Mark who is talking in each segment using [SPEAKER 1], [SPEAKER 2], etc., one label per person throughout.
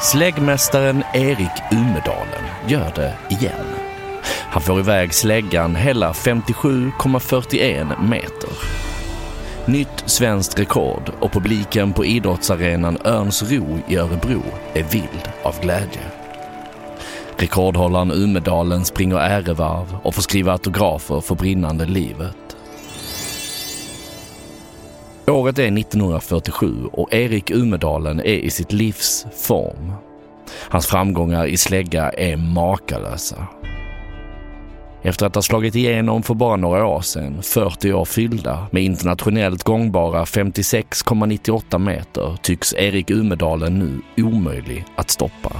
[SPEAKER 1] Släggmästaren Erik Umedalen gör det igen. Han får iväg släggan hela 57,41 meter. Nytt svenskt rekord och publiken på idrottsarenan Örnsro i Örebro är vild av glädje. Rekordhållaren Umedalen springer ärevarv och får skriva autografer för brinnande livet. Året är 1947 och Erik Umedalen är i sitt livs form. Hans framgångar i slägga är makalösa. Efter att ha slagit igenom för bara några år sedan, 40 år fyllda, med internationellt gångbara 56,98 meter tycks Erik Umedalen nu omöjlig att stoppa.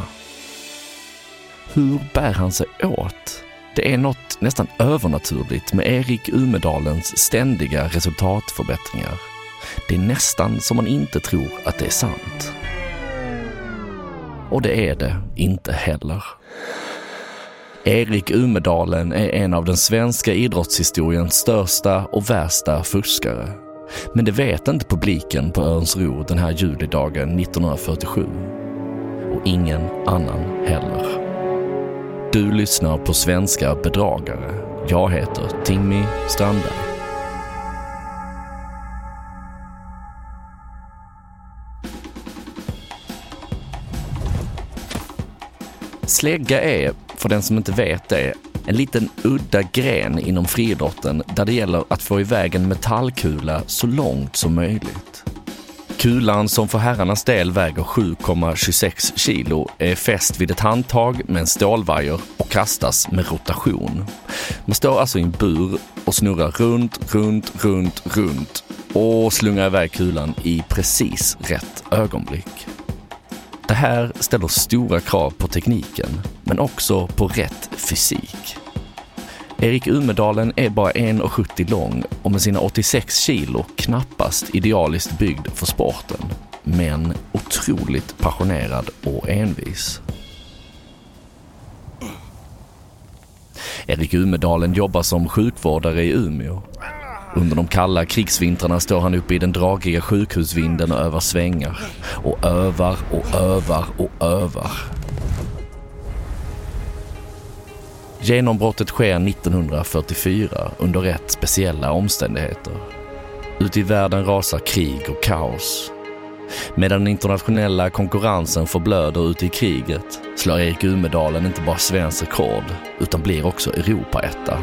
[SPEAKER 1] Hur bär han sig åt? Det är något nästan övernaturligt med Erik Umedalens ständiga resultatförbättringar. Det är nästan som man inte tror att det är sant. Och det är det inte heller. Erik Umedalen är en av den svenska idrottshistoriens största och värsta fuskare. Men det vet inte publiken på Örnsro den här julidagen 1947. Och ingen annan heller. Du lyssnar på Svenska bedragare. Jag heter Timmy Strandberg. Slägga är, för den som inte vet det, en liten udda gren inom friidrotten där det gäller att få iväg en metallkula så långt som möjligt. Kulan som för herrarnas del väger 7,26 kilo är fäst vid ett handtag med en stålvajer och kastas med rotation. Man står alltså i en bur och snurrar runt, runt, runt, runt och slungar iväg kulan i precis rätt ögonblick. Det här ställer stora krav på tekniken, men också på rätt fysik. Erik Umedalen är bara 1,70 lång och med sina 86 kilo knappast idealiskt byggd för sporten, men otroligt passionerad och envis. Erik Umedalen jobbar som sjukvårdare i Umeå under de kalla krigsvintrarna står han uppe i den dragiga sjukhusvinden och övar svängar. Och övar och övar och övar. Genombrottet sker 1944 under rätt speciella omständigheter. Ute i världen rasar krig och kaos. Medan den internationella konkurrensen förblöder ute i kriget slår Erik Umedalen inte bara svensk rekord utan blir också Europa-etta.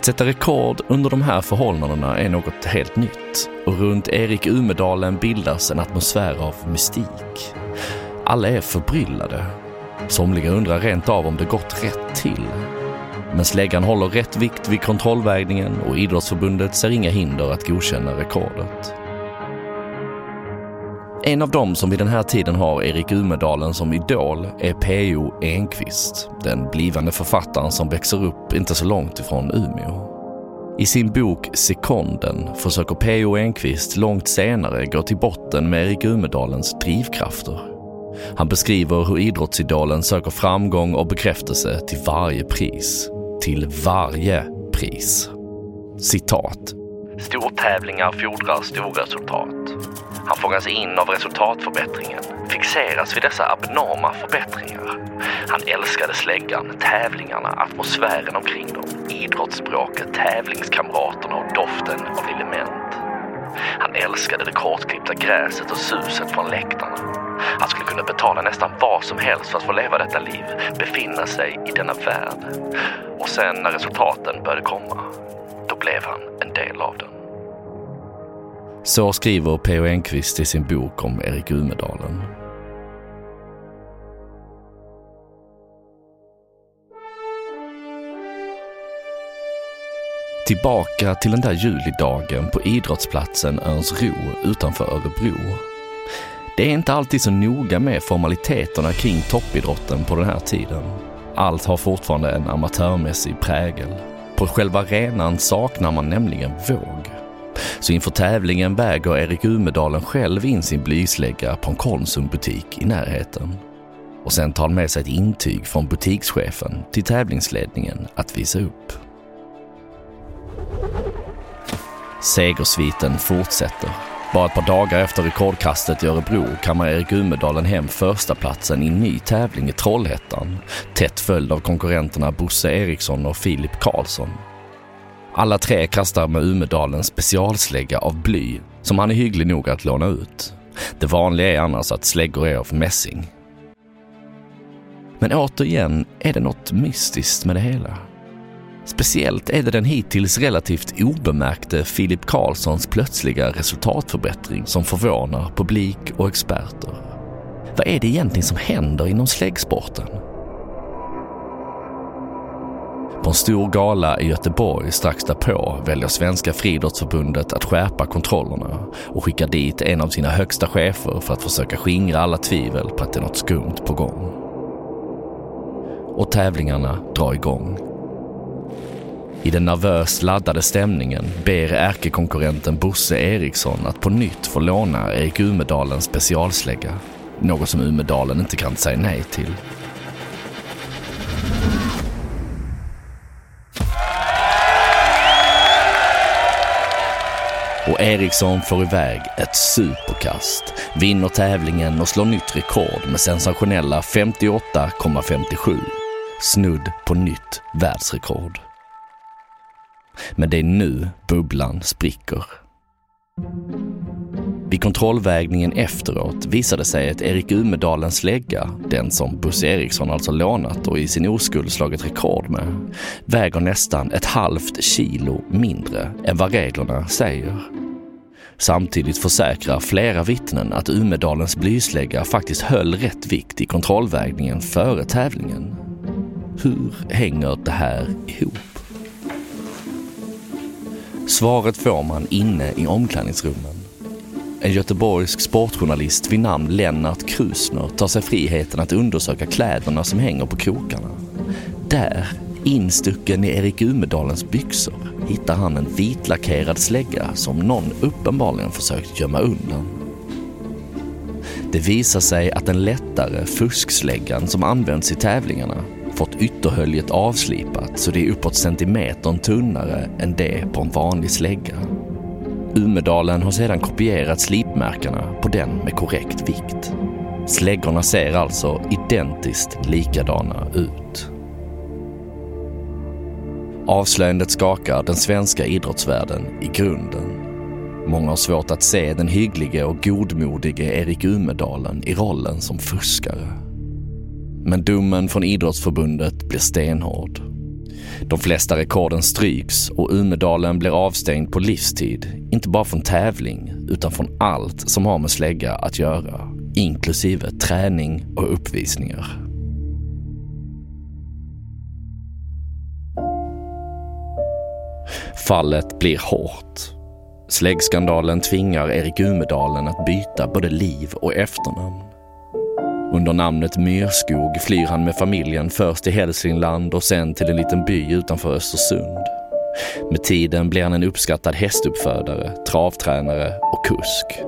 [SPEAKER 1] Att sätta rekord under de här förhållandena är något helt nytt och runt Erik Umedalen bildas en atmosfär av mystik. Alla är förbryllade. Somliga undrar rent av om det gått rätt till. Men släggan håller rätt vikt vid kontrollvägningen och Idrottsförbundet ser inga hinder att godkänna rekordet. En av dem som vid den här tiden har Erik Umedalen som idol är P.O. Enquist, den blivande författaren som växer upp inte så långt ifrån Umeå. I sin bok Sekonden försöker P.O. Enquist långt senare gå till botten med Erik Umedalens drivkrafter. Han beskriver hur idrottsidolen söker framgång och bekräftelse till varje pris. Till varje pris. Citat. Stortävlingar fordrar storresultat. Han fångas in av resultatförbättringen, fixeras vid dessa abnorma förbättringar. Han älskade släggan, tävlingarna, atmosfären omkring dem, idrottsspråket, tävlingskamraterna och doften av element. Han älskade det kortklippta gräset och suset från läktarna. Han skulle kunna betala nästan vad som helst för att få leva detta liv, befinna sig i denna värld. Och sen när resultaten började komma, då blev han en del av den. Så skriver P.O. Enquist i sin bok om Erik Umedalen. Tillbaka till den där julidagen på idrottsplatsen Örnsro utanför Örebro. Det är inte alltid så noga med formaliteterna kring toppidrotten på den här tiden. Allt har fortfarande en amatörmässig prägel. På själva arenan saknar man nämligen våg. Så inför tävlingen väger Erik Umedalen själv in sin blyslägga på en Konsumbutik i närheten. Och sen tar han med sig ett intyg från butikschefen till tävlingsledningen att visa upp. Segersviten fortsätter. Bara ett par dagar efter rekordkastet i Örebro kammar Erik Umedalen hem första platsen i en ny tävling i Trollhättan, tätt följd av konkurrenterna Bosse Eriksson och Filip Karlsson. Alla tre kastar med Umedalen specialslägga av bly som han är hygglig nog att låna ut. Det vanliga är annars att släggor är av mässing. Men återigen är det något mystiskt med det hela. Speciellt är det den hittills relativt obemärkte Filip Karlssons plötsliga resultatförbättring som förvånar publik och experter. Vad är det egentligen som händer inom släggsporten? På en stor gala i Göteborg strax därpå väljer Svenska friidrottsförbundet att skärpa kontrollerna och skickar dit en av sina högsta chefer för att försöka skingra alla tvivel på att det är något skumt på gång. Och tävlingarna drar igång. I den nervöst laddade stämningen ber ärkekonkurrenten Bosse Eriksson att på nytt få låna Erik Umedalens specialslägga. Något som Umedalen inte kan säga nej till. Och Eriksson får iväg ett superkast, vinner tävlingen och slår nytt rekord med sensationella 58,57. Snudd på nytt världsrekord. Men det är nu bubblan spricker. Vid kontrollvägningen efteråt visade sig att Erik Umedalens slägga, den som Bosse Eriksson alltså lånat och i sin oskuld slagit rekord med, väger nästan ett halvt kilo mindre än vad reglerna säger. Samtidigt försäkrar flera vittnen att Umedalens blyslägga faktiskt höll rätt vikt i kontrollvägningen före tävlingen. Hur hänger det här ihop? Svaret får man inne i omklädningsrummen. En göteborgsk sportjournalist vid namn Lennart Krusner tar sig friheten att undersöka kläderna som hänger på krokarna. Där, instucken i Erik Umedalens byxor, hittar han en vitlackerad slägga som någon uppenbarligen försökt gömma undan. Det visar sig att den lättare fusksläggan som används i tävlingarna fått ytterhöljet avslipat så det är uppåt centimetern tunnare än det på en vanlig slägga. Umedalen har sedan kopierat slipmärkena på den med korrekt vikt. Släggorna ser alltså identiskt likadana ut. Avslöjandet skakar den svenska idrottsvärlden i grunden. Många har svårt att se den hygglige och godmodige Erik Umedalen i rollen som fuskare. Men domen från Idrottsförbundet blir stenhård. De flesta rekorden stryks och Umedalen blir avstängd på livstid, inte bara från tävling utan från allt som har med slägga att göra, inklusive träning och uppvisningar. Fallet blir hårt. Släggskandalen tvingar Erik Umedalen att byta både liv och efternamn. Under namnet Myrskog flyr han med familjen först till Hälsingland och sen till en liten by utanför Östersund. Med tiden blir han en uppskattad hästuppfödare, travtränare och kusk.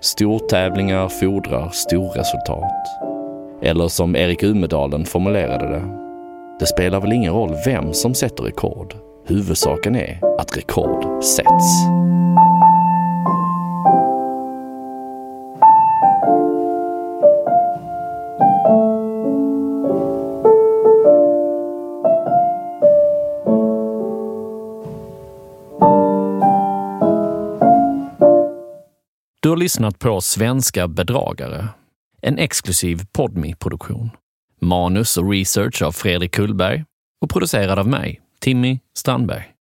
[SPEAKER 1] Stortävlingar fordrar storresultat. Eller som Erik Umedalen formulerade det. Det spelar väl ingen roll vem som sätter rekord. Huvudsaken är att rekord sätts. Du har lyssnat på Svenska bedragare, en exklusiv podmi produktion Manus och research av Fredrik Kullberg och producerad av mig, Timmy Strandberg.